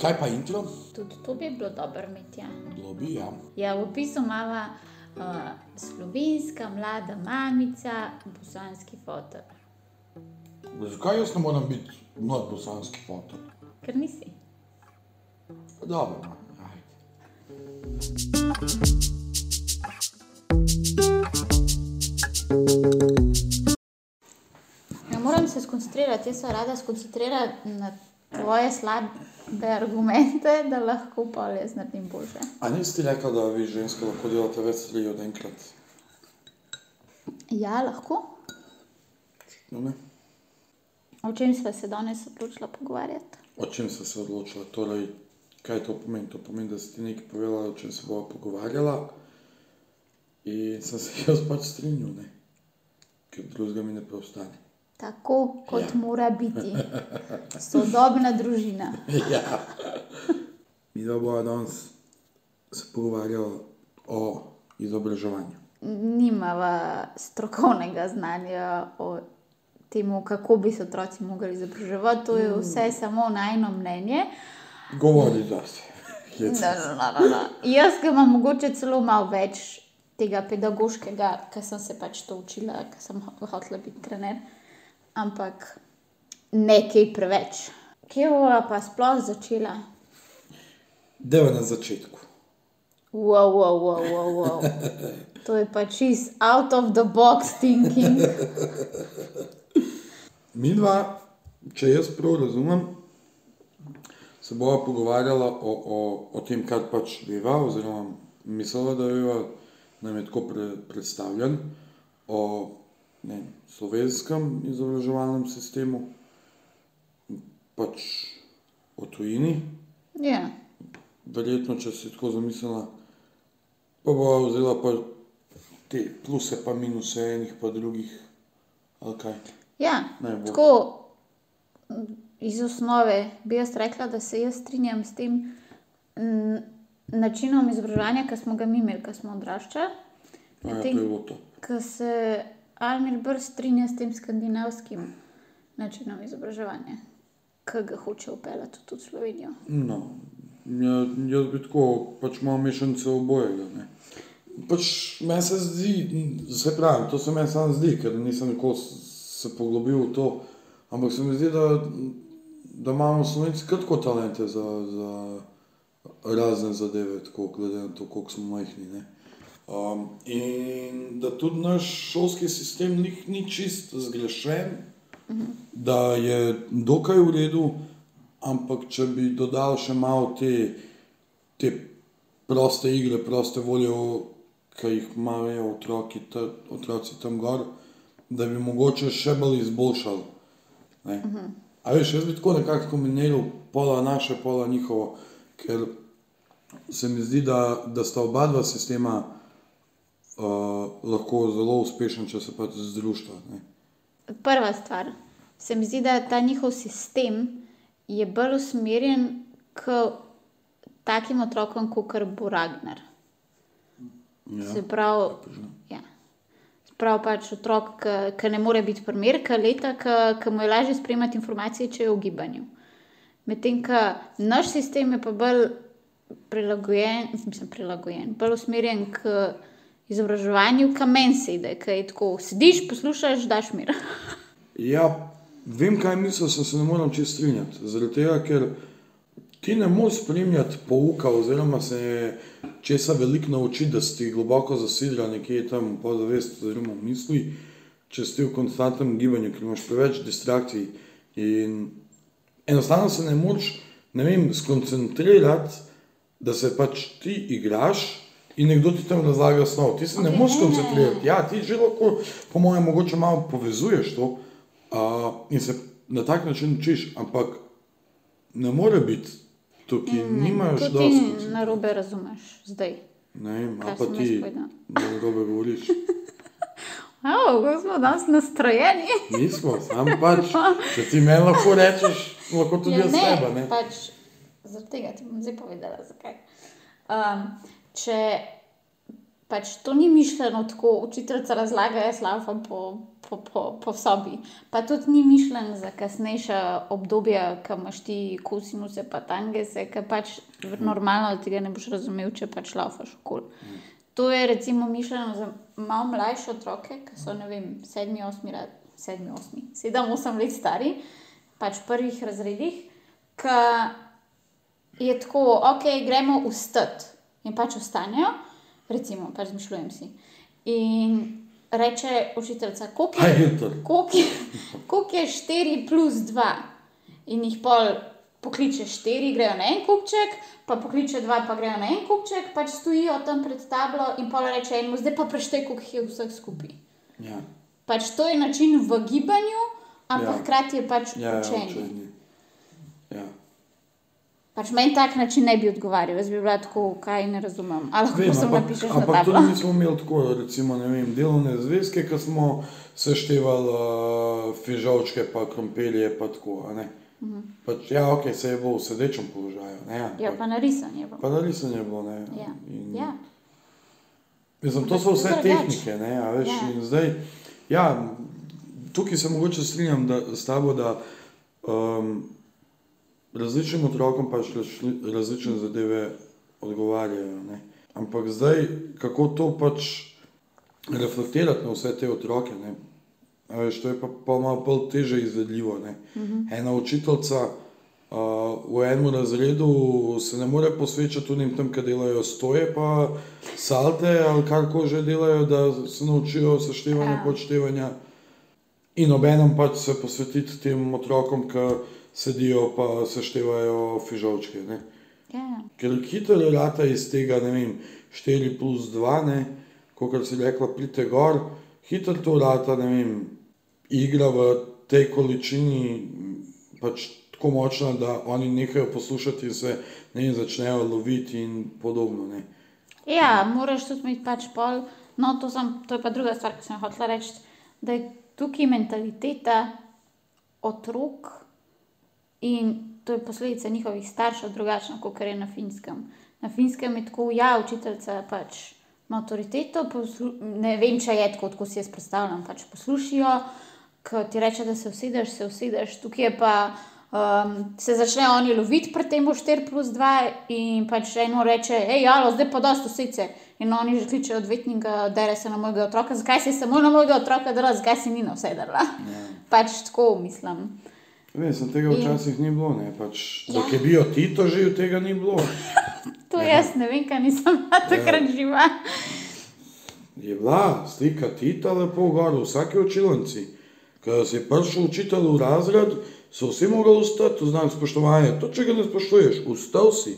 Kaj pa intro? Tudi to bi bilo dobro imeti. Ja. Bi, ja. Ja, v opisu imamo uh, slovenska mlada mamica, bosanski fotor. Zakaj jaz ne morem biti mlad bosanski fotor? Ker nisi. Dobro, no, ajde. Ja, moram se skoncentrirati, jaz se rada skoncentriram na tvoje slabe argumente, da lahko pa jaz naredim boljše. A nisi rekla, da vi ženske lahko delate več stvari od enkrat? Ja, lahko. No, ne? O čem sva se danes odločila pogovarjati? O čem ste se odločila? Torej, kaj to pomeni? To pomeni, da si ti nekaj povedala, o čem se bova pogovarjala. In sem se jaz pač strinjal, ne? ker drugega mi ne preostane. Tako, kot Ja. mora biti. Sodobna družina. ja. Mi bova danes se pogovarjala o izobraževanju. Nimava strokovnega znanja o tem, kako bi se otroci mogli izobraževati. To je vse samo najno mnenje. Govori zase. No, no, no, no, no. Jaz ga imam mogoče celo malo več tega pedagoškega, ker sem se pač to učila, ker sem ho- hotela biti trener. Ampak nekaj preveč. Kje bova pa sploh začela? Deva na začetku. Wow, wow, wow, wow, wow. To je pa čist out of the box thinking. Mi dva, če jaz prav razumem, se bova pogovarjala o, o, o tem, kar pač veva, oziroma mislila, da veva, nam je tako pre, predstavljen, o ne, slovenskem izobraževalnem sistemu, pač o tujini, Ja, verjetno, če si tako zamislila, pa bova vzela pa te pluse, pa minuse enih, pa drugih, ja. Bo. tako m, iz osnove bi jaz rekla, da se jaz strinjam s tem m, načinom izobraževanja, ki smo ga mi imeli, ko smo odraščali. Ja, to je bilo to. ko se Almir Brž strinja s tem skandinavskim načinom izobraževanja, ki ga hoče upeljati tudi v Slovenijo. No, ja, jaz bi tako, pač imam mešanice obojega. Ne. Pač meni se zdi, se pravi, to se meni samo zdi, ker nisem nikoli se poglobil v to, ampak se mi zdi, da, da imamo slovenci kar tako talente za, za razne zadeve, tako glede na to, koliko smo majhni. Ne. Um, in da tudi naš šolski sistem ni, ni čist zgrešen, da je dokaj v redu, ampak če bi dodal še malo te, te proste igre, proste volje, ki jih imajo otroki, ta, otroci tam gor, da bi mogoče še bolj izboljšali. Ne? A veš, jaz bi tako nekako kombiniral pola naše, pola njihovo, ker se mi zdi, da, da sta oba dva sistema uh, lahko zelo uspešna, če se pač združita. ne. Prva stvar, se mi zdi, da ta njihov sistem je bolj usmerjen k takim otrokom, kot bo Ragnar. Ja. Se pravi, ja. Se pravi pač otrok, ki ne more biti primer, ki leta, ki mu je lažje sprejemati informacije, če je v gibanju. Medtem ko naš sistem je pa bolj prilagojen, mislim, prilagojen, bolj usmerjen k izobraževanju, ki meni sedi, ki je tako, sediš, poslušaš, daš mir. Ja, vem, kaj misliš, se ne morem čest strinjati. Zaradi tega, ker ti ne moreš spremljati pouka, oziroma se česa veliko naučiti, da si globoko zasidra nekje tam v podzavest, oziroma misli, če si v konstantnem gibanju, ker imaš preveč distrakcij. In enostavno se ne moreš, ne vem, skoncentrirati, da se pač ti igraš. In nekdo ti tam razlaga snov, ti se ne Ok, moreš ne, ne. koncentrirati. Ja, ti že lahko, po mojem, mogoče malo povezuješ to uh, in se na tak način učiš, ampak ne more biti tukaj, nimaš To dosti. ti na robe razumeš zdaj. Ne vem, a Kaj pa ti povedala? dobro govoriš. Oh, kako smo danes nastrojeni. Nismo, sam pač, če ti meni lahko rečeš, lahko tudi jaz sebe. Ne? pač zaradi tega ti bom zdaj povedala, zakaj. Um, če pač to ni mišljeno tako, učiteljica razlaga, jaz laufam po, po, po, po sobi. Pa tudi ni mišljen za kasnejša obdobja, ko imaš ti kosinuse, pa tangese, ki pač normalno tega ne boš razumel, če pač laufaš okoli. To je recimo mišljeno za malo mlajše otroke, ki so ne vem, sedmi, osmi, ra- sedmi, osmi, sedem, osem let stari, pač v prvih razredih, ki je tako, ok, gremo vstati in pač ostanejo, recimo, pač zmišljujem si. In reče učiteljica, koliko je, koliko je, koliko je 4 plus 2 in jih pol. Pokliče štiri, grejo na en kupček, pa pokliče dva, pa grejo na en kupček, pač stojijo tam pred tablo in pol reče enemu, zdaj pa preštej, koliko jih je vseh skupaj. Ja, Pač to je način v gibanju, ampak Ja. hkrati je pač ja, ja, učenje. Ja. Pač meni tak način ne bi odgovarjal, jaz bi bila tako, kaj ne razumem. Ali lahko samo ampak, napišeš na ampak tablo. tudi mi smo imeli tako, recimo, ne vem, delovne zvezke, ki smo seštevali uh, fižolčke, pa krompirje, pa tako. a ne. Pač, ja, ok, se je bilo v sedečem položaju. Ne, Ja, ampak- pa narisanje je bilo. pa narisanje je bilo. Ne, Ja. in- Ja. Mislim, to Ampak so to vse je drugače. tehnike, ne, a veš, Ja. in zdaj, ja, tukaj se mogoče strinjam da, s tabo, da um, različnim otrokom pač razli- različne zadeve odgovarjajo, ne. Ampak zdaj, kako to pač reflektirati na vse te otroke, ne, a veš, to je pa, pa malo bolj teže izvedljivo, ne. Ena učiteljica Uh, v enem razredu se ne more posvečati tudi tem, ki delajo stoje, pa salte ali karkoli že delajo, da se naučijo seštevanja, Ja. podštevanja. In obenem pač se posvetiti tem otrokom, ki sedijo pa seštevajo fižolčke. Ne? Ja. Ker hitro rata iz tega, ne vem, 4 plus 2, ne, kot si rekla, prite gor, hitro to rata, ne vem, igra v tej količini pač tako močna, da oni nehajo poslušati in se ne vem, začnejo loviti in podobno. Ne. ja, moraš tudi imeti pač pol. No, to, sem, to je pa druga stvar, ki sem jo hotela reči, da je tukaj mentaliteta otrok in to je posledica njihovih staršev drugačna, kot je na finskem. Na finskem je tako, ja, učiteljica pač ima avtoriteto, ne vem, če je tako, kot si jaz predstavljam, pač poslušijo, ko ti reče, da se usedeš, se usedeš, tukaj je pa. Um, se začnejo oni loviti pri tem 4 plus 2 in pač eno reče, hej, alo, zdaj pa dosto sice. In oni že kličejo odvetnika, dere se na mojega otroka, zakaj si samo na mojega otroka drla, zakaj si ni na vse drla. Ja. Pač tako mislim. Vem, sem tega In- včasih ni bilo, ne, pač, Ja. ja. da je bil Tito živ, tega ni bilo. To jaz ne vem, kaj nisem bila takrat živa. Je bila slika Tita lepo gor, v vsaki učilnici. Ko si prišel učitelj v razred, so vsi mogli ustati v znak spoštovanja. To, če ga ne spoštuješ, ustal si.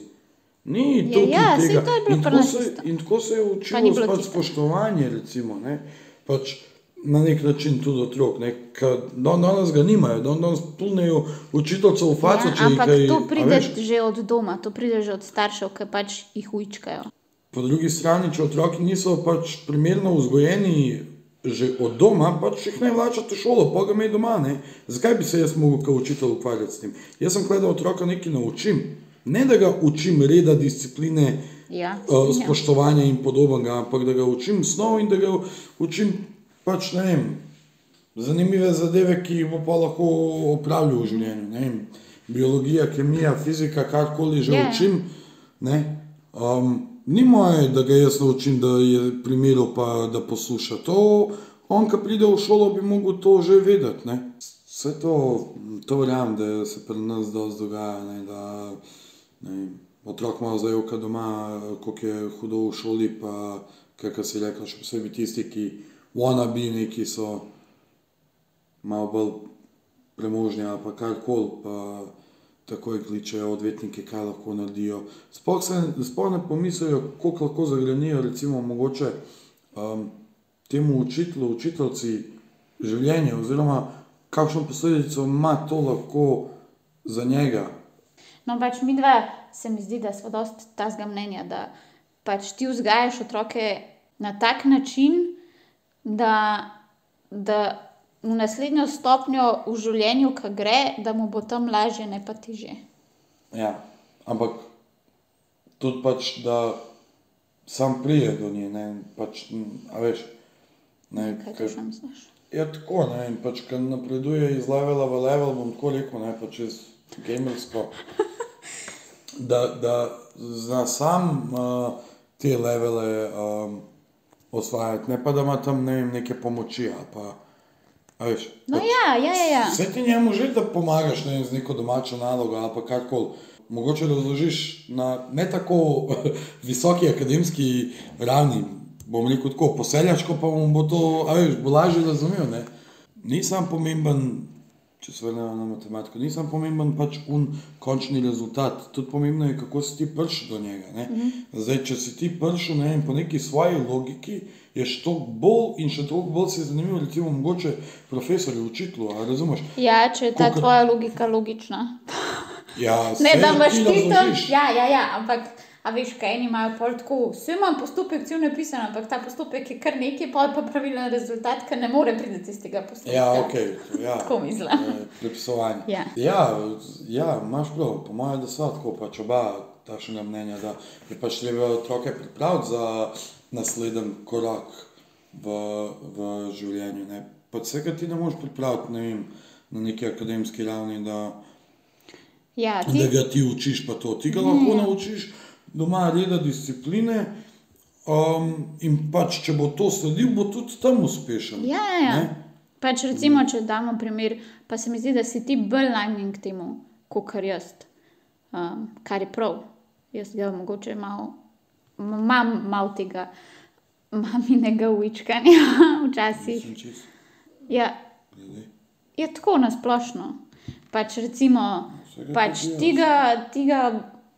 Ni Ja, to ja, tega. to je bilo in, tako se, in tako se je učilo pač spoštovanje, recimo. Ne? Pač na nek način tudi otrok. Ne? Dan danes ga nimajo, dan danes plnejo učiteljcev v faco, Ja, ampak kaj, to pride že od doma, to pride že od staršev, ki pač jih ujčkajo. Po drugi strani, če otroci niso pač primerno vzgojeni že od doma, pač jih ne vlačate v šolo, pa ga imej doma. Ne? Zakaj bi se jaz mogel kot učitelj ukvarjati s tem? Jaz sem gledal otroka nekaj naučim. Ne da ga učim reda, discipline, Ja, uh, spoštovanja in podobnega, ampak da ga učim snov in da ga učim pač ne vem, zanimive zadeve, ki jih bo pa lahko opravljal v življenju. Ne vem, biologija, kemija, fizika, karkoli že Ja. yeah. učim. Ne, um, ni moje, da ga jaz naučim, da je primerov pa da posluša. To, on, ki pride v šolo, bi mogel to že vedeti. Ne. Vse to, to verjamem, da se pri nas dosti dogaja. Ne, da, ne, otrok ima zdaj oka doma, kako je hudo v šoli, pa kaj si rekel, še posebej tisti, ki wannabe neki so malo bolj premožni pa karkoli, pa takoj kličejo odvetnike, kaj lahko naredijo. Sploh se sploh ne pomislijo, koliko lahko zagrenijo, recimo, mogoče um, temu učitelju, učiteljci življenje, oziroma kakšno posledico ima to lahko za njega. No, pač mi dva se mi zdi, da smo dosti tazga mnenja, da pač ti vzgajaš otroke na tak način, da, da v naslednjo stopnjo v življenju, ki gre, da mu bo tam lažje, ne pa teže. Ja, ampak tudi pač, da sam prije do nje, ne, pač, a veš, ne, Kaj ker- ti še misliš? Je tako, ne, in pač, ko napreduje iz levela v level, bom tako rekel, ne, pač čez gamersko, da, da zna sam uh, te levele um, osvajati, ne pa da ima tam, ne vem, neke pomoči pa, veš. No, pač, ja, ja, ja. ja. Vse ti njemu že, da pomagaš ne, vem, z neko domačo nalogo ali pa karkoli. Mogoče razložiš na ne tako visoki akademski ravni, bom rekel tako, poseljačko pa mu bo to, a veš, bo lažje razumel. Ne? Nisem pomemben, če se vrnemo na matematiko, nisem pomemben pač un končni rezultat. Tudi pomembno je, kako si ti prišel do njega. Mm -hmm. Zdaj, če si ti prišel ne, po neki svoji logiki, je še toliko bolj in še toliko bolj si zanimiv, recimo, mogoče profesorju, učitelju, razumeš? Ja, če je ta Kakor- tvoja logika logična. Ja, Ne, da imaš ti razložiš. Ja, ja, ja, ampak. A veš, kaj eni imajo pol tako, vse imam postopek, cel napisan, ampak ta postopek je kar nekaj, pol pa pravilen rezultat, ker ne more priti iz tega postopka. Ja, ok. Ja. Tako mislim. Prepisovanje. Ja. Ja, ja, imaš prav, po mojem, da so tako pač oba takšnega mnenja, da je pač treba otroke pripraviti za naslednji korak v, v življenju. Ne. Pač vsega ti ne moreš pripraviti ne vem, na neki akademski ravni, da, Ja, da ti, ga ti učiš, pa to. Ti ga lahko naučiš doma reda discipline. Um, in pač, če bo to sledil, bo tudi tam uspešen. ja, ja, ja. Ne? Pač recimo, če damo primer, pa se mi zdi, da si ti bolj nagnjen k temu, kot kar jaz, um, kar je prav. Jaz ga mogoče malo, imam malo tega maminega uičkanja včasih. Ja, je tako nasplošno. Pač recimo, pač tega, tega,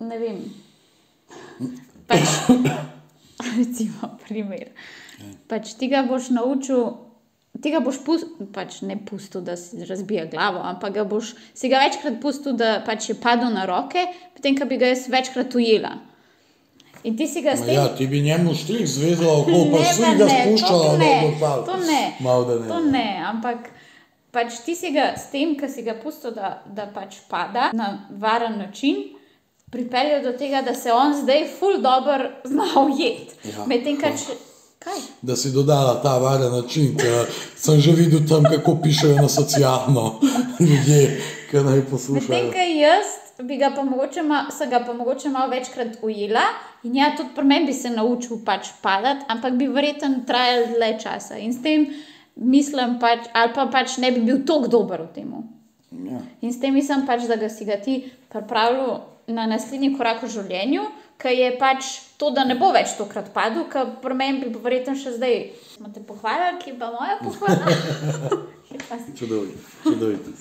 ne vem. Pač, recimo, primer. Pač tega boš naučil, tega boš pustil, pač ne pustil, da si razbija glavo, ampak ga boš si ga večkrat pustil, da pač je padel na roke, potem, ko bi ga jaz večkrat ujela. In ti si ga tem. Ja, ti bi njemu štrik zvezala okoli, pa si pa ga spuščala dol dol. to ne, Mal ne. To ne, ampak pač ti si ga s tem, ki si ga pustil, da, da pač pada na varen način, pripeljal do tega, da se on zdaj ful dobro zna ujeti. Ja. Medtem, kar če. Kaj? Da si dodala ta varen način, ker sem že videl tam, kako pišejo na socialno ljudje, ki naj Medtem, poslušajo. ko jaz bi ga pa mogoče, ma, ga pa mogoče malo večkrat ujela in ja, tudi pri meni bi se naučil pač padati, ampak bi verjetno trajal dlje časa. In s tem mislim pač, ali pa pač ne bi bil tako dober v tem. Ja. In s tem mislim pač, da ga si ga ti pripravljal na naslednji korak v življenju, ki je pač to, da ne bo več tokrat padel, ker pri meni bi verjetno še zdaj. Smo te pohvalili, ki pa moja pohvala. Čudovito, čudovito.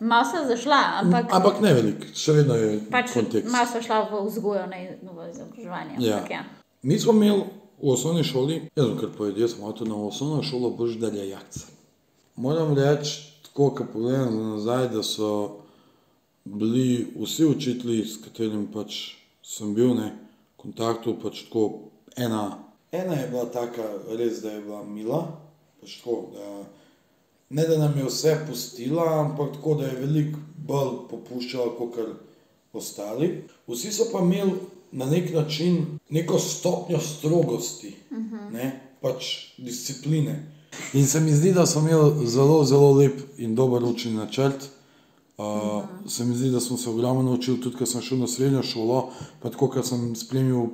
Malo sem zašla, ampak Ampak ne velik, še vedno je pač kontekst. malo sem šla v vzgojo, ne v izobraževanje. Ja. ampak Ja. Mi smo imeli v osnovni šoli, jaz sem kar povedal, sem avto na osnovno šolo Boždarja Jakca. Moram reči, tako, ko pogledam za nazaj, da so bili vsi učitelji, s katerimi pač sem bil ne, v kontaktu, pač tako ena. Ena je bila taka, res, da je bila mila, pač tako, da ne da nam je vse pustila, ampak tako, da je veliko bolj popuščala kot ostali. Vsi so pa imeli na nek način neko stopnjo strogosti, uh -huh. ne, pač discipline. In se mi zdi, da smo imeli zelo, zelo lep in dober učni načrt. Uh, -huh. Se mi zdi, da smo se ogromno naučili, tudi ko sem šel na srednjo šolo, pa tako, ker sem spremljal,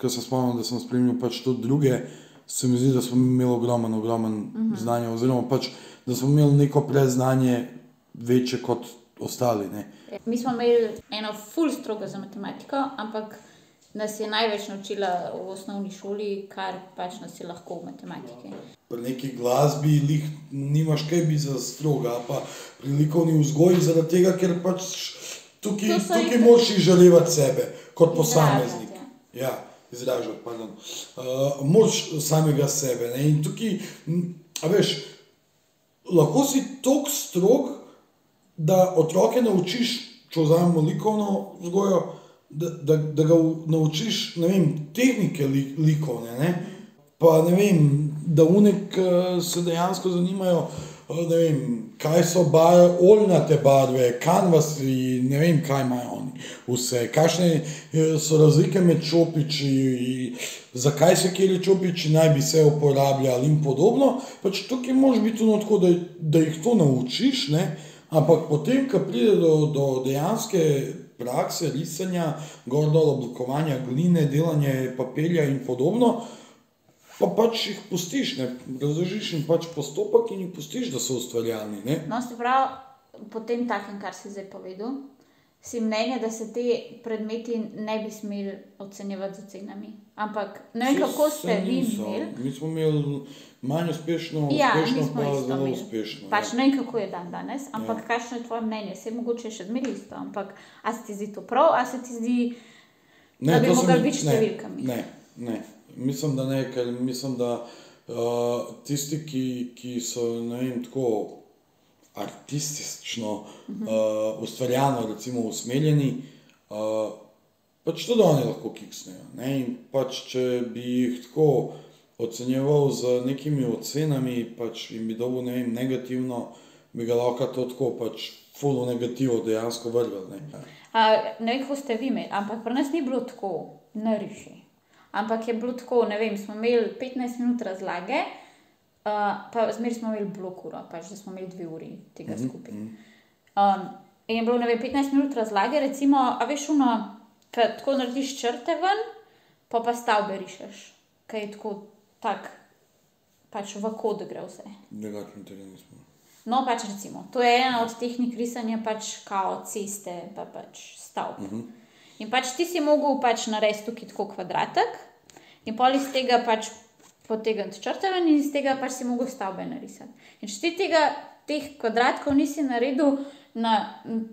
ker se spomnim, da sem spremljal pač tudi druge, se mi zdi, da smo imeli ogromno, ogromno -huh. znanja, oziroma pač, da smo imeli neko predznanje večje kot ostali. Ne. Mi smo imeli eno ful strogo za matematiko, ampak nas je največ naučila v osnovni šoli, kar pač nas je lahko v matematiki. Pri neki glasbi lih, nimaš kaj biti za stroga, pa pri likovni vzgoji, zaradi tega, ker pač tukaj, tukaj moraš izžarevati sebe kot posameznik. Izražati, Ja, izražati, pardon. Uh, moč samega sebe. Ne? In tukaj, a veš, lahko si tako strog, da otroke naučiš, če vzamemo likovno vzgojo, da, da, da ga naučiš ne vem, tehnike li, likovne. Ne? Pa ne vem, da unek se dejansko zanimajo uh, ne vem, kaj so bar, oljnate barve, kanvasi, ne vem, kaj imajo oni. Vse, kakšne eh, so razlike med čopiči, zakaj se kjer čopiči naj bi se uporabljali in podobno. Pač tukaj moraš biti tudi tako, da, da jih to naučiš, ne? ampak potem, ko pride do, do dejanske prakse, risanja, gor dol oblikovanja gline, delanja papirja in podobno, pa pač jih pustiš, ne razložiš jim pač postopek in jih pustiš, da so ustvarjalni. Ne? No, se pravi, po tem takem, kar si zdaj povedal, si mnenja, da se te predmeti ne bi smeli ocenjevati z ocenami. Ampak ne vem, kako ste vi imeli. Mi smo imeli manj uspešno, Ja, uspešno pa zelo imeli. uspešno. Pač ja. ne vem, kako je dan danes, ampak ja. kakšno je tvoje mnenje? Se mogoče še zmeraj isto, ampak a se ti zdi to prav, a se ti zdi. da bi mogli mi- biti s ne, številkami. Ne, ne. Mislim, da ne, ker mislim, da uh, tisti, ki, ki so vem, tako artistično, uh -huh. uh, ustvarjalno, recimo, usmerjeni, uh, pač tudi oni lahko kiksnejo. Ne? In pač, če bi jih tako ocenjeval z nekimi ocenami, pač jim bi dobil ne vem, negativno, bi ga lahko to tako pač fulo negativo dejansko vrgel. ne. A, ne vem, kako ste vi imeli, ampak pri nas ni bilo tako, ne reši. Ampak je bilo tako, ne vem, smo imeli 15 minut razlage, uh, pa zmeraj smo imeli blok uro, pač da smo imeli dve uri tega skupaj. Um, in je bilo, ne vem, 15 minut razlage, recimo, a veš, uno, ko tako narediš črte ven, pa pa stavbe rišeš, kaj je tako, tak, pač v kod gre vse. Drugače tega nismo. No, pač recimo, to je ena od tehnik risanja, pač kao ceste, pa pač stavb. Uh -huh. In pač ti si mogel pač narediti tukaj tako kvadratek, in pol iz tega pač potegniti črte ven, in iz tega pač si mogel stavbe narisati. In če ti tega, teh kvadratkov nisi naredil na,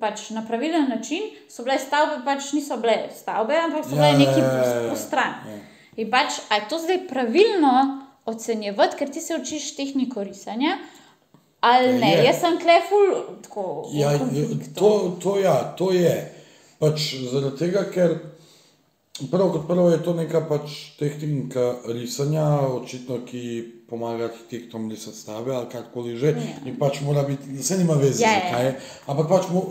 pač na pravilen način, so bile stavbe pač niso bile stavbe, ampak so bile Ja, neki ja, ja, ja. po stran. Ja. In pač, a je to zdaj pravilno ocenjevati, ker ti se učiš tehniko risanja, ali ne? Je. Jaz sem kleful tako. Ja, to, to, ja, to je. Pač zaradi tega, ker prvo kot prvo je to neka pač tehnika risanja, očitno, ki pomaga arhitektom risati stave ali karkoli že. In pač mora biti, vse nima veze, Ja, ja. zakaj je. Ampak pač mo,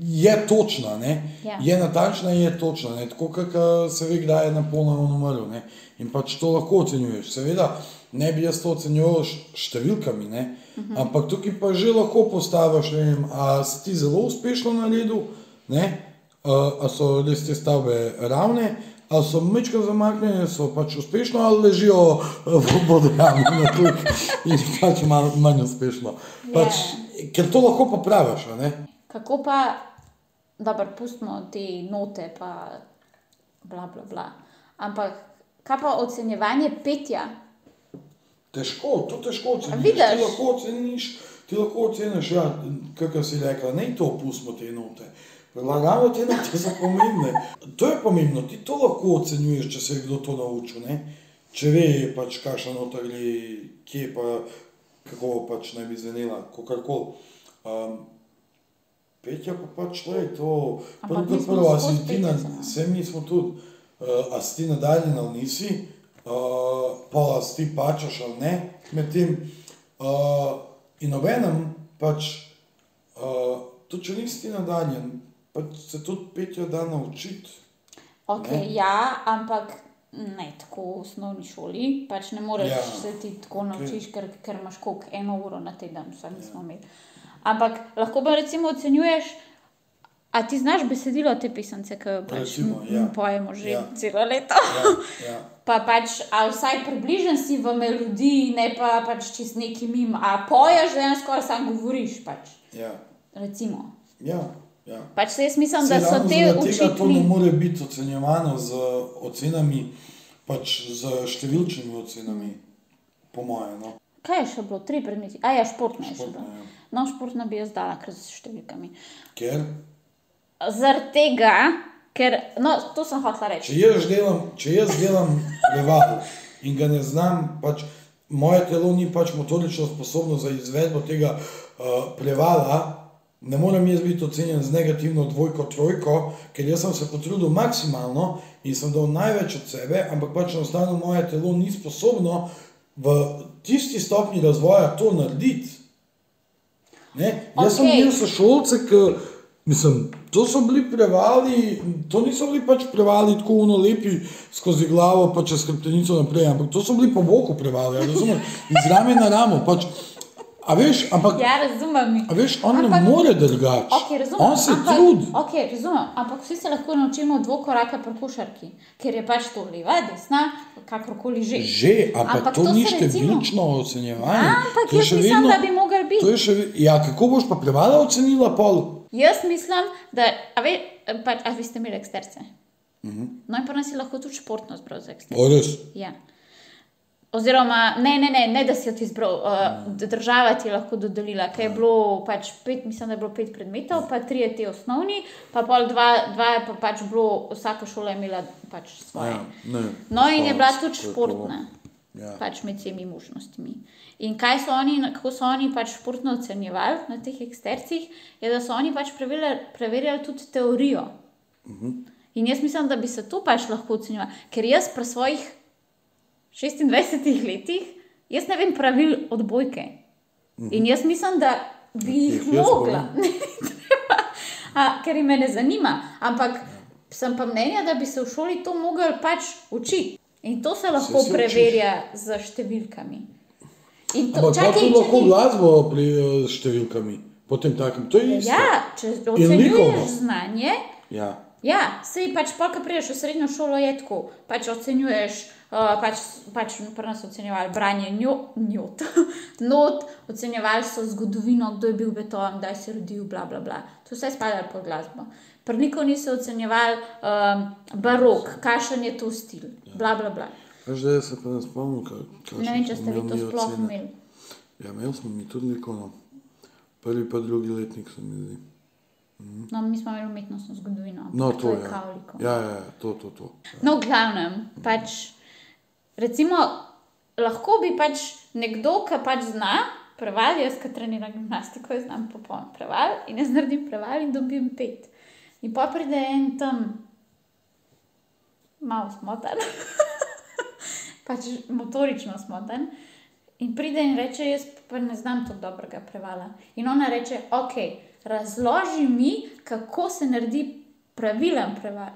je točna, ne? Ja. je natančna, je točna. Ne? Tako kot se ve, kdaj je Napoleon umrl. Ne? In pač to lahko ocenjuješ. Seveda, ne bi jaz to ocenjeval s številkami, ne? Mhm. ampak tukaj pa že lahko postaviš, ne vem, a si ti zelo uspešno naredil, ne? A so res te stavbe ravne. Ali so mečko zamaknjene, so pač uspešno, ali ležijo v vodojamu na tleh in pač malo manj uspešno. Pač, ker to lahko popraviš? Kako pa, da pustimo te note, pa bla bla bla. Ampak kaj pa ocenjevanje petja? Težko, to težko oceniš. Ti lahko oceniš, ti lahko oceniš, ja, kako si rekla, ne to pustimo te note. Predlagamo te note so pomembne. To je pomembno, ti to lahko ocenjuješ, če se je kdo to naučil. Ne? Če ve, pač kakšna nota gre, kje pa, kako pač naj bi zvenela, kakorkoli. Um, Petja pa pač to je to. Prvo kot prvo, a si ti na, petje, samo. vse mi smo tudi, uh, a si ti nadaljni ali nisi, uh, pa a si ti pačaš ali ne, medtem uh, in obenem pač, uh, tudi če nisi ti nadaljen, pač se tudi petja da naučiti. Ok, Ne. ja, ampak ne tako v osnovni šoli. Pač ne moreš Ja, ja. se ti tako naučiš, ker, ker imaš koliko eno uro na teden, vsaj nismo imeli. Ampak lahko pa recimo ocenjuješ, a ti znaš besedilo te pisance, ki pač Recimo, m- ja. pojemo že Ja. ja. celo leto. Ja, ja. Pa pač, a vsaj približen si v melodiji, ne pa pač čez neki mim, a poješ, da skoraj sam govoriš. Pač. Ja, Recimo. ja, ja. Pač se jaz mislim, Saj da so te tega To ne more biti ocenjevano z ocenami, pač z številčnimi ocenami, po mojem. No. Kaj je še bilo? Tri predmeti. A ja, športna je še bila. ja. No, športna bi jaz dala, ker z številkami. Ker Zaradi tega, ker, no, to sem hotela reči. če jaz delam, če jaz delam leval in ga ne znam, pač moje telo ni pač motorično sposobno za izvedbo tega uh, prevala. Ne morem jaz biti ocenjen z negativno dvojko, trojko, ker jaz sem se potrudil maksimalno in sem dal največ od sebe, ampak pač enostavno moje telo ni sposobno v tisti stopni razvoja to narediti. Ne? Jaz sem Okej. imel sošolce, ki, mislim, to so bili prevali, to niso bili pač prevali tako uno lepi skozi glavo, pa čez hrbtenico naprej, ampak to so bili po boku prevali, razumeš, iz rame na ramo, pač, a veš, ampak, Ja, razumem. a veš, on ne Ampak- more drugače, Okay, razumem, on se ampak, trudi. Okay, razumem, ampak vsi se lahko naučimo dvokoraka pri košarki, ker je pač to leva, desna, kakorkoli že. Že, ampak, Ampak to, to ni številčno ocenjevanje. Ampak To je jaz mislim, da bi mogli biti. Še, ja, kako boš pa prevala ocenila pol? Jaz mislim, da, a, ve, pač, a vi ste imeli eksterce. Uh Mhm. -huh. No, in pa nas je lahko tudi športno zbral za eksterce. O, res. Ja. Oziroma, ne, ne, ne, ne da si jo ti izbral, uh, država ti je lahko dodelila, ker je bilo pač pet, mislim, da je bilo pet predmetov, pa tri je te osnovni, pa pol dva, dva je pa pač bilo, vsaka šola je imela pač svoje. Ja, ne, No, in je bila tudi športna, Ja. pač med temi možnostmi. In kaj so oni, kako so oni pač športno ocenjevali na teh ekstercih, je, da so oni pač preverjali, preverjali tudi teorijo. In jaz mislim, da bi se to pač lahko ocenjevalo, ker jaz pri svojih 26 letih, jaz ne vem pravil odbojke. In jaz mislim, da bi jih mogla. A, ker jih me ne zanima, ampak sem pa mnenja, da bi se v šoli to mogli pač učiti. In to se lahko se preverja z številkami. In to, čakaj, tudi če lahko ti- glasbo pri eh, številkami, potem takem, to je isto. Ja, če ocenjuješ znanje, ja. Ja, sej pač, pa, ko prideš v srednjo šolo, je tako. Pač ocenjuješ, uh, pač, pač pri nas ocenjevali branje njo, njot, not, ocenjevali so zgodovino, kdo je bil beton, kdaj se je rodil, bla, bla, bla. To vse spada pod glasbo. Pri nikom niso ocenjevali um, barok, kakšen je to stil, bla, bla, bla. Veš, da se pa ne spomnim, kaj, kakšne Ne vem, če ste vi to imeli sploh imeli. Ja, imel smo mi tudi likovno. Prvi pa drugi letnik se mi zdi. No, mi smo imeli umetnostno zgodovino. No, to je je. kavliko. Ja, ja, ja, to, to, to. No, v glavnem, pač, recimo, lahko bi pač nekdo, ki pač zna preval, jaz, ki treniram gimnastiko, znam popoln preval in jaz naredim preval in dobim pet. In pa pride en tam, malo smotan, pač motorično smotan. In pride in reče, jaz pa ne znam tako dobrega prevala. In ona reče, ok, razloži mi, kako se naredi pravilen preval.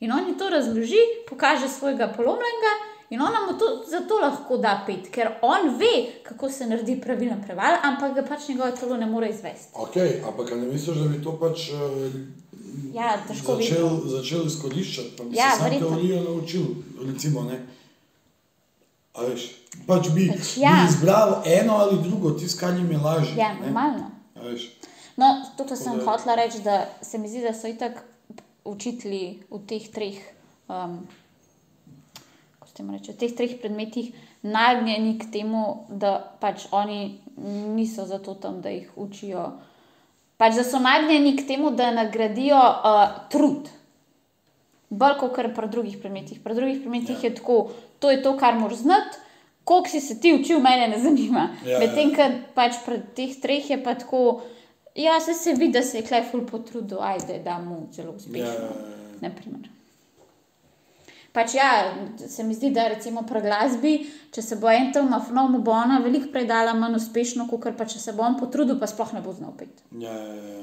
In on ji to razloži, pokaže svojega polomljenega, in ona mu to, zato lahko da pet, ker on ve, kako se naredi pravilen preval, ampak ga pač njegovo telo ne more izvesti. Ok, ampak ne misliš, da bi to pač uh, Ja, težko bi. začel, začel izkoriščati, pa bi Ja, se sam teorijo naučil, recimo, ne? A veš, pač bi, Pač ja. bi izbral eno ali drugo, tisto, kar jim je lažje. Ja, normalno. No, tukaj sem hotela reči, da se mi zdi, da so itak učitelji v teh treh, um, kako se temu reče, v teh treh predmetih nagnjeni k temu, da pač oni niso zato tam, da jih učijo. Pač da so nagnjeni k temu, da nagradijo uh, trud. Bolj kot kar pri drugih predmetih. Pri drugih predmetih Ja. je tako, to je to, kar moraš znati. Koliko si se ti učil, mene ne zanima. Ja, Medtem, ja. ko pač pri teh treh je pa tako, ja, se, se vidi, da se je kleful potrudil, ajde, da mu zelo ja, uspešno. ja, ja. naprimer. Pač ja, se mi zdi, da recimo pri glasbi, če se bo en tam mafnov, mu bo ona veliko prej dala manj uspešno, kot pa če se bo on potrudil, pa sploh ne bo znal pet. ja, ja, ja.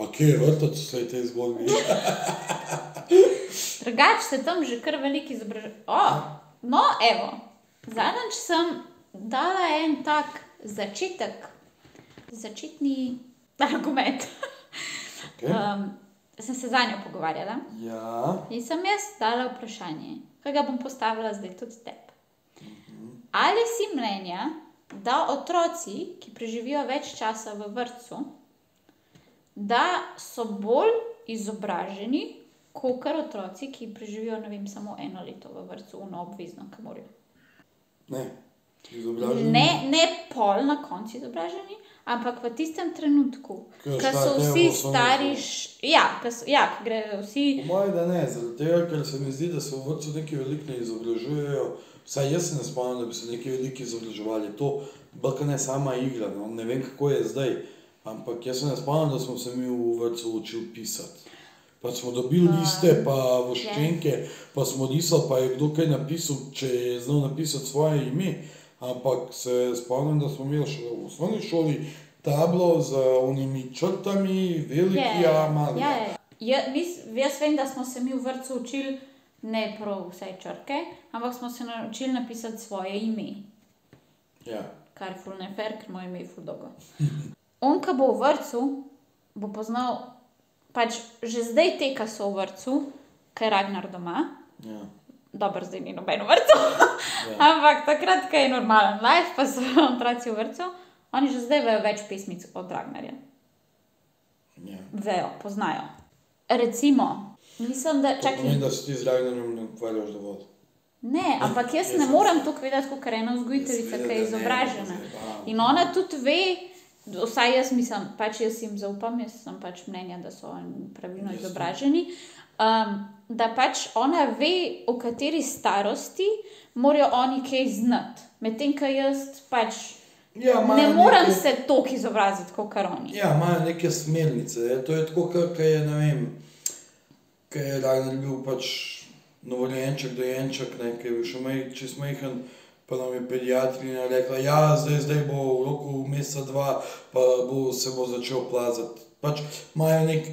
Ok, vrtač se je te zgodbi. Drugač se tam že kar veliko izobražuje. Oh, no, evo, zadnjič sem dala en tak začetek, začetni argument. Okay. Um, sem se za njo pogovarjala. Ja, In sem jaz dala vprašanje, ki ga bom postavila zdaj tudi tebi. Ali si mnenja, da otroci, ki preživijo več časa v vrtu, da so bolj izobraženi, kot otroci, ki preživijo vem, samo eno leto v vrtu, no obvezno, kamor. ne, izobražen. Ne, ne pol na koncu izobraženi, ampak v tistem trenutku, Ko so vsi stari, ja, ko ja, grejo vsi. Po mojem, da ne, zaradi tega, ker se mi zdi, da se v vrtu neki veliki ne izobražujejo. Vsaj jaz se ne spomnim, da bi se neki veliki izobraževali. To je ne sama igra, no? ne vem kako je zdaj. Ampak jaz se ne spomnim, da smo se mi v vrtu učili pisati. Pa smo dobili liste, pa voščenke, pa smo risali, pa je kdo kaj napisal, če je znal napisati svoje ime. Ampak se spomnim, da smo imeli še v osnovni šoli tablo z unimi črtami, veliki, ja, mali. ja, ja. Ja, mis, jaz vem, da smo se mi v vrtu učili ne prav vse črke, ampak smo se naučili napisati svoje ime, Ja. kar je fulne fer, ker moje ime je fuldogo. On, ki bo v vrtu, bo poznal, pač že zdaj te, ki so v vrtu, kaj je Ragnar doma. Ja. Dobro, zdaj ni noben vrtu. Ja. Ampak takrat, ko je normalen life, pa so otroci v vrtu, oni že zdaj vejo več pesmic od Ragnarja. Ja. Vejo, poznajo. Recimo, mislim, da To čakaj. pomeni, da se ti z Ragnarjem ne ukvarjaš dovolj. Ne, ampak jaz ne morem se- to vedeti kot ena vzgojiteljica, ki je ne, izobražena. In ona tudi ve, vsaj jaz mislim, pač jaz jim zaupam, jaz sem pač mnenja, da so oni pravilno izobraženi. Um, da pač ona ve, v kateri starosti morajo oni kaj znati. Medtem ko jaz pač Ja, ne morem neke- se toliko izobraziti kot oni. Ja, imajo neke smernice. Je. To je tako, kot je, ne vem, je Ragnar bil pač novorojenček, dojenček, ne, ki je bil še maj, čez majhen. Pa nam je pediatrina rekla, da ja, zdaj, zdaj bo v roku meseca dva, pa bo, se bo začel plazati. Pač imajo nek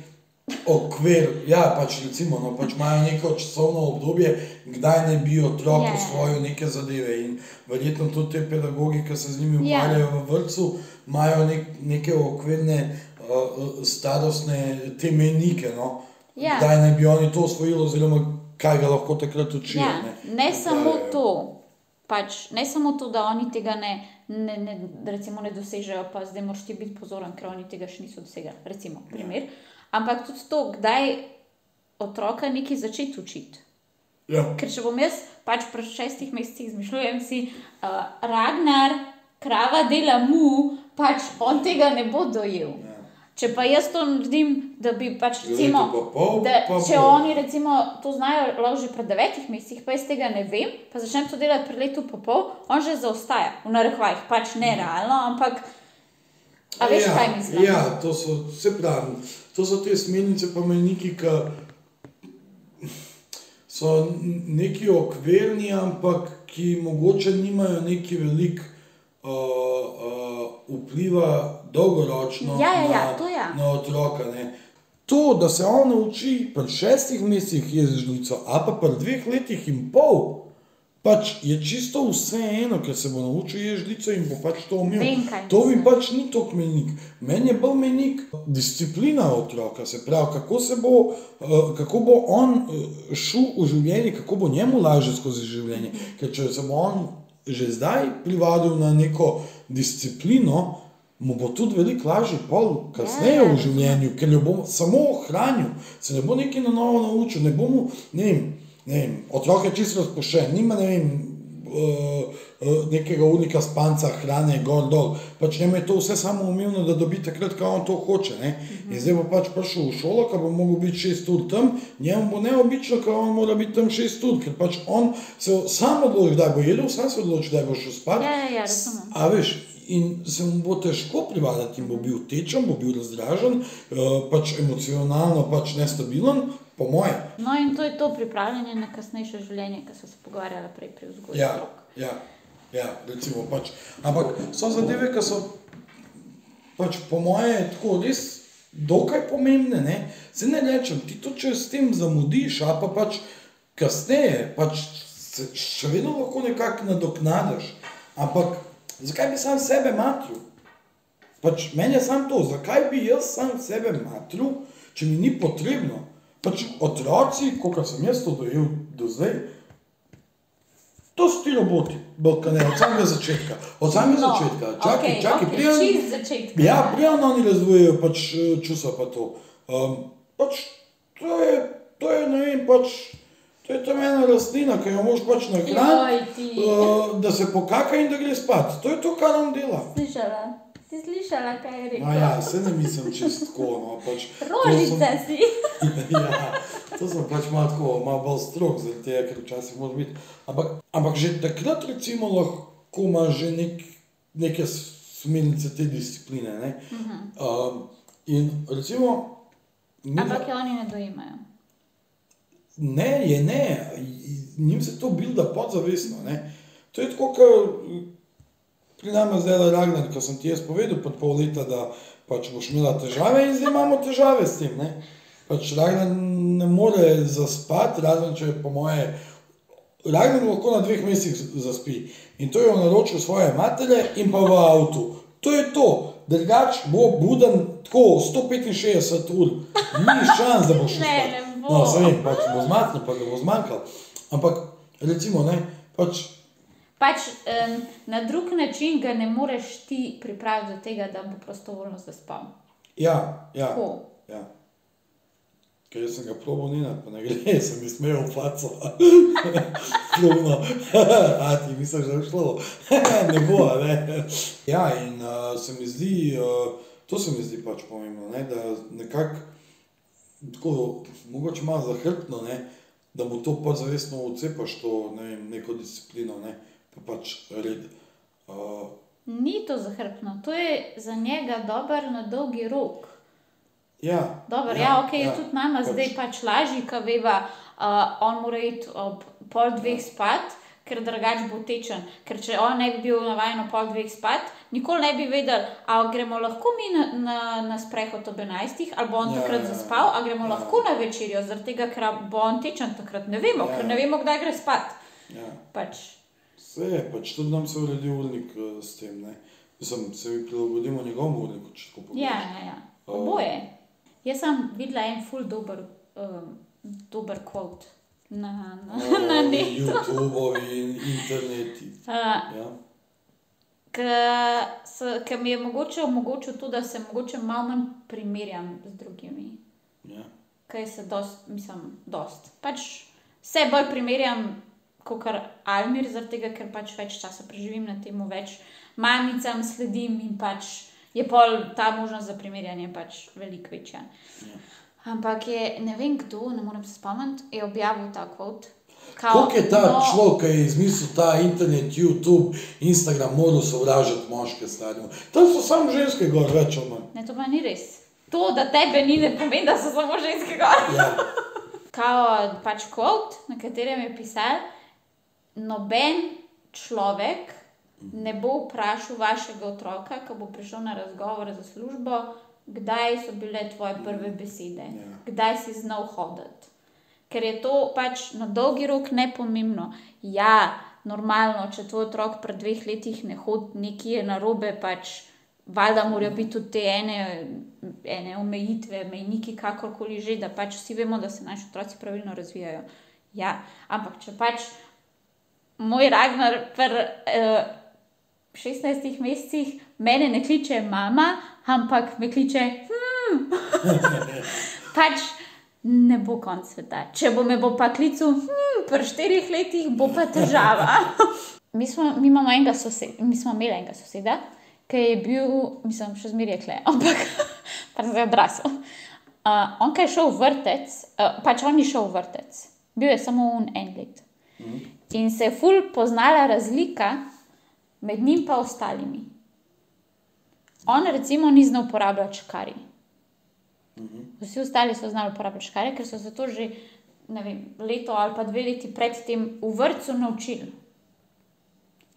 okvir, ja, pač recimo, no, pač imajo neko časovno obdobje, kdaj ne bi otrok Ja, ja. usvojil neke zadeve. In verjetno tudi te pedagogi, ki se z njimi Ja. ukvarjajo v vrtu, imajo nek, neke okvirne uh, starostne temenike. No? Ja. Kdaj ne bi oni to usvojili, oziroma kaj ga lahko takrat učijo. Ja, ne, ne samo Ukvarjajo. to. Pač, ne samo to, da oni tega ne, ne, ne, recimo, ne dosežejo, pa zdaj moraš ti biti pozoren, ker oni tega še niso dosegli. Recimo, primer. Ampak tudi to, kdaj otroka nekaj začeti učiti. Ja. Ker če bom jaz pač pri šestih mesecih izmišljujem si, uh, Ragnar, krava dela mu, pač on tega ne bo dojel. Ja. Če pa jaz to naredim, da bi pač recimo, pa pol, da, pa če bo. oni recimo to znajo lahko že pred devetih mesecih, pa jaz tega ne vem, pa začnem to delati pri letu pa pol, on že zaostaja, v narekovajih, pač ne realno, ampak a veš, ja, kaj mislim? Ja, to so, se pravi, to so te smernice, pa meniki, ki so neki okvirni, ampak ki mogoče nimajo neki velik uh, uh, vpliva dolgoročno Ja, ja, ja, na, to ja. na otroka. Ne. To, da se on nauči pri šestih mesecih jezičnico, a pa pri dveh letih in pol, pač je čisto vseeno, ker se bo naučil jezičnico in bo pač to umel. Vem, To mi pač ni to menik. Meni je bolj menik disciplina otroka, se pravi, kako, se bo, eh, kako bo on eh, šel v življenje, kako bo njemu lažje skozi življenje. Ker če se bo on že zdaj privadil na neko disciplino, mu bo tudi veliko lažje pol kasneje Ja, v ja, življenju, ker jo bo samo ohranil, se ne bo nekaj na novo naučil, ne bo mu, ne vem, vem otrok je čisto razpoščen, nima ne vem. Uh, uh, nekega unika spanca, hrane, gor dol. Pač njemu je to vse samo umevno, da dobi takrat, ko on to hoče. Ne? In zdaj bo pač prišel v šolo, ko bo mogel biti šest ur tam, njemu bo neobično, ko on mora biti tam šest ur, ker pač on se sam odloči, da bo jedel, sam se odloči, da bo šel spat. Ja, ja, ja, razumem. A veš, in se mu bo težko privaditi, bo bil tečen, bo bil razdražen, uh, pač emocionalno pač nestabilen, po moje. No, in to je to pripravljanje na kasnejše življenje, ki so se pogovarjali prej pri vzgoji. Ja, otrok. ja, ja, recimo pač. Ampak so zadeve, ki so pač po moje tako res dokaj pomembne. Ne? Se ne rečem, ti to če s tem zamudiš, a pa pač kasneje, pač se še vedno lahko nekako nadoknadiš. Ampak zakaj bi sam sebe matril? Pač meni je samo to, zakaj bi jaz sam sebe matril, če mi ni potrebno. Pač otroci, kot sem jaz to dojel do zdaj, to so ti roboti, Balkane, od samega začetka. Od samega No, začetka. Čakaj, okej, čakaj, okej, prijem. čist začetka, Ja, ja. prijem oni razvijajo pač eh, čustva pa to. Um, pač to je, to je, ne vem, pač. To je tam ena rastlina, ki jo moš pač nahraniti, ti. uh, da se pokaka in da gre spat. To je to, kar on dela. Slišala, si slišala, kaj je rekel? No ja, se ne mislim čisto tako, no pač. to Rožica sem- si. ja, to sem pač malo tako, malo bolj strok, zaradi tega, ker včasih moraš biti. Ampak, ampak že takrat, recimo, lahko imaš že nek, neke smernice te discipline. Ne? Uh -huh. um, in recimo, mi Ampak je oni ne dojemajo. ne, je ne, njim se to bilda podzavestno. Ne? To je tako, kot pri nama zdaj je Ragnar, ko sem ti jaz povedal pred pol leta, da pač boš imela težave in zdaj imamo težave s tem. Ne? Pač Ragnar ne more zaspati, razen če je po moje. Ragnar lahko na dveh mestih zaspi in to je v naročju svoje matere in pa v avtu. To je to, drugač bo buden tako 165 ur, ni šans, da boš uspel. bo. No, se vem, pač bo zmaknil, pa ga bo zmanjkal. Ampak recimo, ne, pač Pač um, na drug način ga ne moreš ti pripraviti do tega, da bo prostovoljno zaspal. Ja, ja. Tako. ja. Ker sem ga probo nina, pa ne gre, sem mi smejal v faco. Slovno. A ti misliš, da je šlo? ne bo, ne. Ja, in uh, se mi zdi, uh, to se mi zdi pač pomembno, ne, da nekako, tako, mogoče malo zahrbtno, ne, da mu to pač zavestno odcepaš, to, ne vem, neko disciplino, ne, pač red. Uh, Ni to zahrbno, to je za njega dober na dolgi rok. ja, Dobro, ja, ja, ok, ja, tudi nama pač- zdaj pač lažje, ko veva, uh, on mora iti ob pol dveh spat, ker drugače bo tečen. Ker če on ne bi bil navaden ob pol dveh spat, nikoli ne bi vedel, ali gremo lahko mi na, na, na sprehod ob 11, ali bo on Ja, ja, takrat ja, ja. zaspal, ali gremo Ja. ja. lahko na večerjo, zaradi tega, ker bo on tečen takrat. Ne vemo, Ja, ja. ker ja. ne vemo, kdaj gre spat. Ja. Pač. Vse je, pač tudi nam se uredi urnik eh, s tem. Ne? Mislim, se mi prilagodimo njegovemu urniku, če tako pogledaš. Ja, ja, ja. oboje. Jaz sem videla en ful dober, um, dober kvot na, na, na netu. YouTube in interneti. Uh, Ja. Ker mi je mogoče omogočil to, da se mogoče malo manj primerjam z drugimi. Ja. Kaj se dost, mislim, dost. Pač vse bolj primerjam kot kar Almir, zaradi tega, ker pač več časa preživim na tem, več mamicam sledim in pač je pol ta možnost za primerjanje pač veliko večja. Ja. Ampak je, ne vem kdo, ne morem se spomniti, je objavil ta kvot. Kako je ta no, človek, ki je izmislil ta internet, YouTube, Instagram, moral sovražiti moške stanje? Tam so samo ženske gor, več ali manj. Ne, to pa ni res. To, da tebe ni, ne pomeni, da so samo ženske gor. Ja. Kao pač kvot, na katerem je pisal, noben človek ne bo vprašal vašega otroka, ko bo prišel na razgovor za službo, kdaj so bile tvoje prve besede, Ja. kdaj si znal hoditi. Ker je to pač na dolgi rok nepomembno. Ja, normalno, če tvoj otrok pred dveh letih ne hodi, nekje je narobe, pač valjda morajo biti tudi te ene, ene omejitve, mejniki, kakorkoli že, da pač vsi vemo, da se naši otroci pravilno razvijajo. Ja, ampak če pač moj Ragnar per uh, 16 mesecih mene ne kliče mama, ampak me kliče hm. pač ne bo konc sveta. Če bo me bo pa klical, hm, pri štirih letih bo pa težava. mi, smo, mi imamo enega soseda, mi smo imeli enega soseda, ki je bil, mislim, še zmeraj kle, ampak pa zdaj odrasel. Uh, on, ki je šel v vrtec, uh, pač on je šel v vrtec, bil je samo un en let. In se je ful poznala razlika med njim in ostalimi. On, recimo, ni znal uporabljati škari. Vsi ostali so znali uporabljati škare, ker so se to že ne vem, leto ali pa dve leti predtem v vrtu naučili.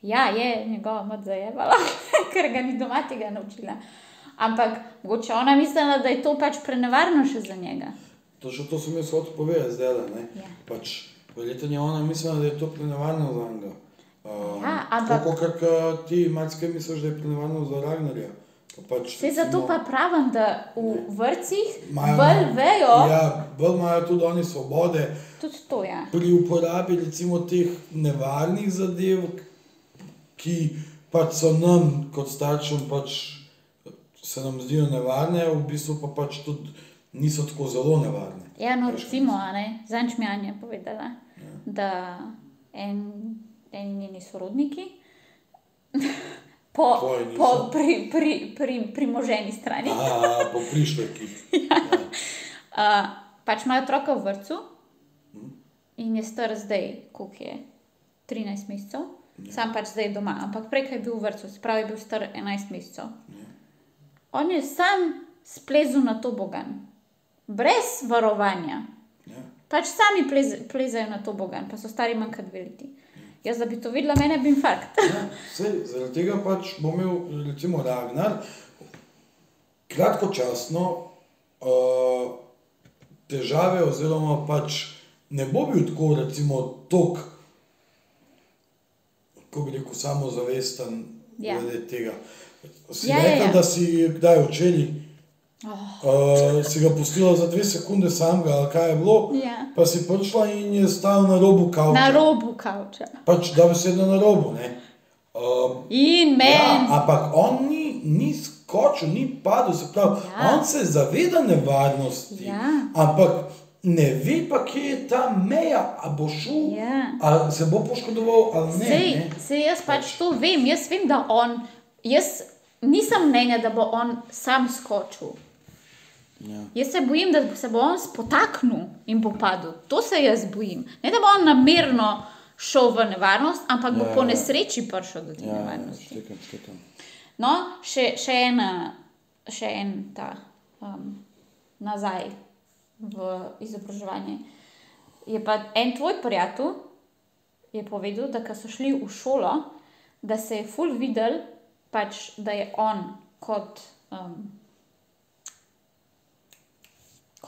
Ja, je njegova mat zajevala, ker ga ni doma tega naučila. Ampak mogoče ona mislila, da je to pač prenevarno še za njega. To, še to sem jaz hotel povedati zdaj. Ne? Ja. Pač, verjetno je ona mislila, da je to prenevarno za njega. Uh, Ja, ampak- Tako kot uh, ti marsikaj misliš, da je prenevarno za Ragnarja. Pa Pač, Vse zato pa pravim, da v vrtcih Imajo- bolj vejo, Ja, bolj imajo tudi oni svobode tudi to je. pri uporabi recimo teh nevarnih zadev, ki pač so nam kot staršem pač se nam zdijo nevarne, v bistvu pa pač tudi niso tako zelo nevarne. Ja, no, recimo, a zanč mi Anja povedala, da en, en njeni sorodniki po, po pri, pri, pri, pri moženi strani. Aha, po prišlekih. uh, pač imajo otroka v vrtu in je star zdaj, koliko je 13 mesecev, sam pač zdaj doma, ampak prej je bil v vrtu, se pravi, je bil star 11 mesecev. On je sam splezel na to bogan, brez varovanja. Ja. Pač sami plez, plezajo na to bogan, pa so stari manj kot dve leti. Jaz, da bi to videla, mene bi infarkt. Ja, sej, zaradi tega pač bo imel, recimo, Ragnar kratkočasno uh, težave, oziroma pač ne bo bil tako, recimo, tok, kako bi rekel, samozavesten Ja. glede tega. Si Ja, ja, ja, rekla, ja. da si kdaj včeraj. Oh. Uh, si ga pustila za dve sekunde samega, ali kaj je bilo, Ja. pa si prišla in je stal na robu kavča. Na robu kavča. Pač da bi sedel na robu. ne. Um, In Ja, meni. ampak on ni, ni skočil, ni padel, se pravi, Ja. ja. on se zaveda nevarnosti, Ja. ampak ne ve pa, kje je ta meja, a bo šel, Ja. ali se bo poškodoval ali ne. Sej, ne. sej jaz pač to vem, jaz vem, da on, jaz nisem mnenja, da bo on sam skočil. Ja. Jaz se bojim, da se bo on spotaknil in bo padel. To se jaz bojim. Ne da bo on namerno šel v nevarnost, ampak bo Ja, po ja. nesreči prišel do te Ja, ja, nevarnosti. štekam, štekam. No, še, še, ena, še en ta um, nazaj v izobraževanje. Je pa en tvoj prijatelj je povedal, da so šli v šolo, da se je ful videl, pač, da je on kot, um,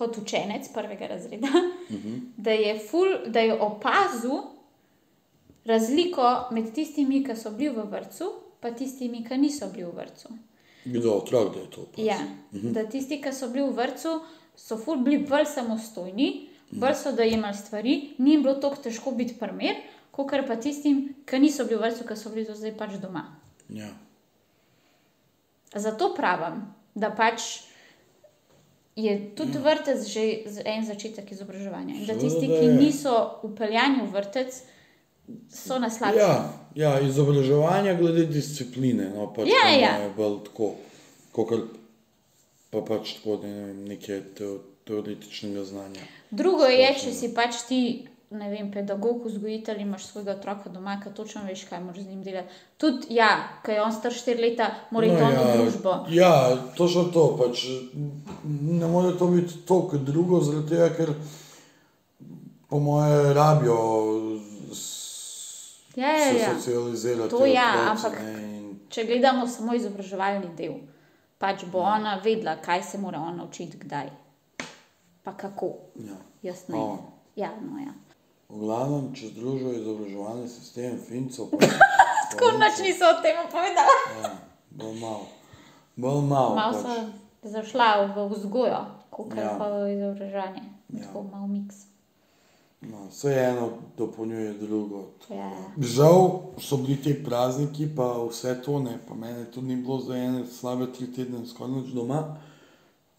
kot učenec prvega razreda, uh -huh. da, je ful, da je opazil razliko med tistimi, ki so bili v vrtu, pa tistimi, ki niso bili v vrtu. Kdo otrok, da je to? opazil? Ja, da tisti, ki so bili v vrtu, so ful bili bolj samostojni, bolj so dojemali stvari, ni jim bilo tako težko biti primer, kot pa tistim, ki niso bili v vrtu, ki so bili do zdaj pač doma. Ja. Zato pravim, da pač je tudi vrtec že en začetek izobraževanja. In da tisti, ki je. niso upeljani v vrtec, so na slabšem. Ja, ja, izobraževanje glede discipline. No, pač Ja, ja. moje bolj tako, kot pa pač tako, ne vem, nekaj teo, teoretičnega znanja. Drugo je, Splošno. če si pač ti, ne vem, pedagog, vzgojitelj, imaš svojega otroka doma, ki točno veš, kaj moraš z njim delati. Tudi, ja, ker je on star 4 leta, mora iti no, on v družbo. Ja, točno to. Pač, ne more to biti to, kot drugo, zaradi tega, ker po moje rabijo Ja, ja, se ja. socializirati. To ja, otroci, ampak- in- Če gledamo samo izobraževalni del, pač bo ona vedela, kaj se mora on naučiti, kdaj. Pa kako. Ja. Jaz ne. O. Ja, no ja. V glavnem, če združijo izobraževalni sistem Fincev, Tako noč niso o tem povedali. ja, bolj malo. Bolj malo. Malo pač. so zašla v vzgojo, kot Ja. pa v izobraževanje. Ja. Tako malo miks. No, Vseeno dopolnjuje drugo. Ja. Žal so bili ti prazniki, pa vse to ne, pa mene tudi ni bilo za ene slabe tri tedne, skoraj nič doma.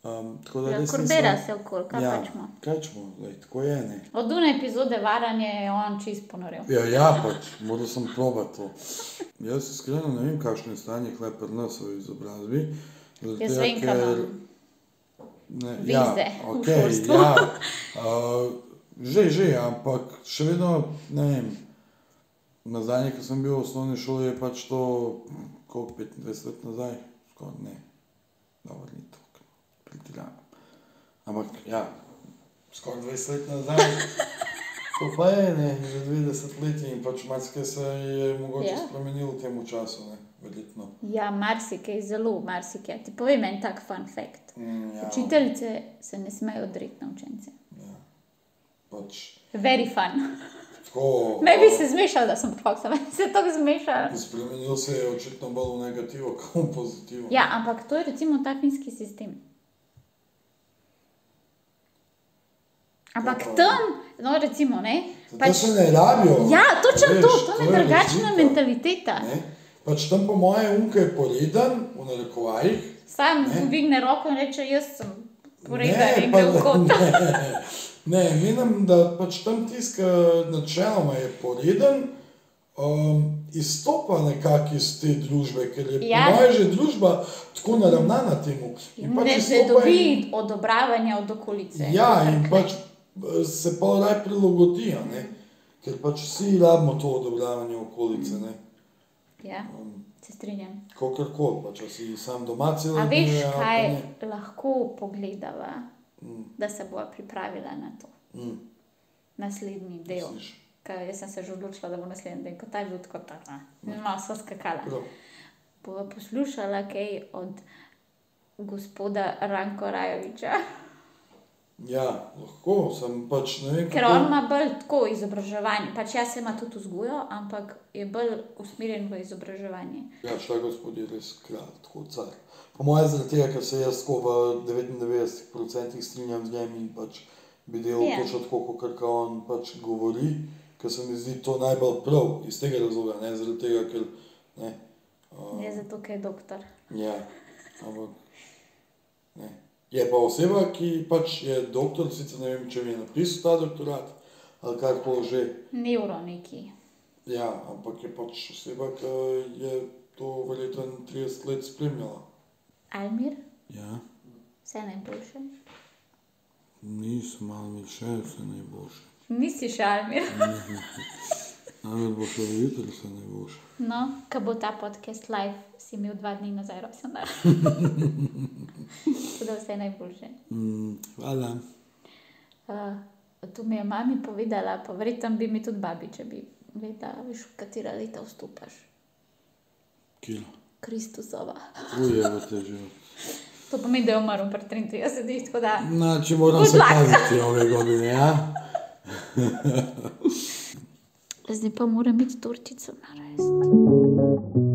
Um, tako da Ja, Korbera nisem- se okoli, kaj ja, pač smo. Kaj čemo, zdaj, tako je ne. Od une epizode varanje je on čist ponoril. Ja, ja, pač, moral sem probati to. Jaz iskreno ne vem, kakšno je stanje hle pri nas v izobrazbi. zaradi Jaz vem, ker-. Ne, Vizde ja, okay, ja, uh, že, že, ampak še vedno ne vem. Na zadnje, ko sem bil v osnovni šoli, je pač to, koliko 25 let nazaj, skoraj ne, dobro, ni pretiravamo. Ampak ja, skoraj 20 let nazaj. To pa je, ne, že 20 let in pač marsikaj se je mogoče Ja. spremenilo v tem času, ne, verjetno. Ja, marsikaj, zelo marsikaj. Ti povem en tak fun fact. Mm, ja, Učiteljice se ne smejo odreti na učence. Ja, pač Very fun. tako. Me bi se zmešal, da sem foksa, meni se je tako zmešal. Spremenil se je očitno bolj v negativo, kot v pozitivo. Ja, ampak to je recimo ta finski sistem. Ampak pa- tam, no recimo, ne. Pač, Pač, se ne rabijo. ja, točno Veš, to, to je drugačna razlika, mentaliteta. Ne? Pač tam po moje unke je poreden, v narekovajih. Sam Ne. dvigne roko in reče: Jaz sem poreden Ne, pa- v kot. Ne, ne, menim, da pač tam tisk načeloma je poreden, um, izstopa nekako iz te družbe, ker je Ja. ja. moja že družba tako naravnana temu. In pač Ne, ne izstopa dobi in- odobravanja od okolice. Ja, in pač eh, se pa raj prilagodi, ne? ker pač vsi rabimo to odobravanje okolice. Ne? Ja, se strinjam. Kakorkoli, pa če si sam doma celo A veš, dneve, kaj ne. lahko pogledava, Mm. da se bo pripravila na to Mm, naslednji del? misliš? Ker jaz sem se že odločila, da bo naslednji dan, ko ta je bil tako ta. Malo so skakala. Prav. Bova poslušala kaj od gospoda Ranko Rajoviča. Ja, lahko, sem pač ne vem. Ker kako- on ima bolj tako izobraževanje. Pač jaz ima tudi vzgojo, ampak je bolj usmerjen v izobraževanje. Ja, šta gospod je res kralj, tako car. Po mojem, zaradi tega, ker se jaz tako v 99% strinjam z njim in pač bi delal Ja. yeah. točno tako, kot on pač govori, ker se mi zdi to najbolj prav iz tega razloga, ne zaradi tega, ker ne. Uh, Ne zato, ker je doktor. ja, ampak ne. Je pa oseba, ki pač je doktor, sicer ne vem, če mi je napisal ta doktorat ali kar koli že. Neuro neki. Ja, ampak je pač oseba, ki je to verjetno 30 let spremljala. Almir, Ja, vse najboljše. nisem malo mi še vse najboljše. Nisi še Almir. Najbolj bo šlo jutri vse najboljše. No, ko bo ta podcast live, si imel dva dni nazaj rojsten dan. Tako da vse najboljše. Mm, hvala. Uh, to mi je mami povedala, pa verjetno bi mi tudi babi, če bi vedela, veš, v katera leta vstopaš. Kilo. Kristusova. Uje, bo te že. To pomeni, da je umrl pri 33, tako da. Znači, moram Good se luck. paziti ove godine, ja? Zdaj pa moram iti tortico narediti.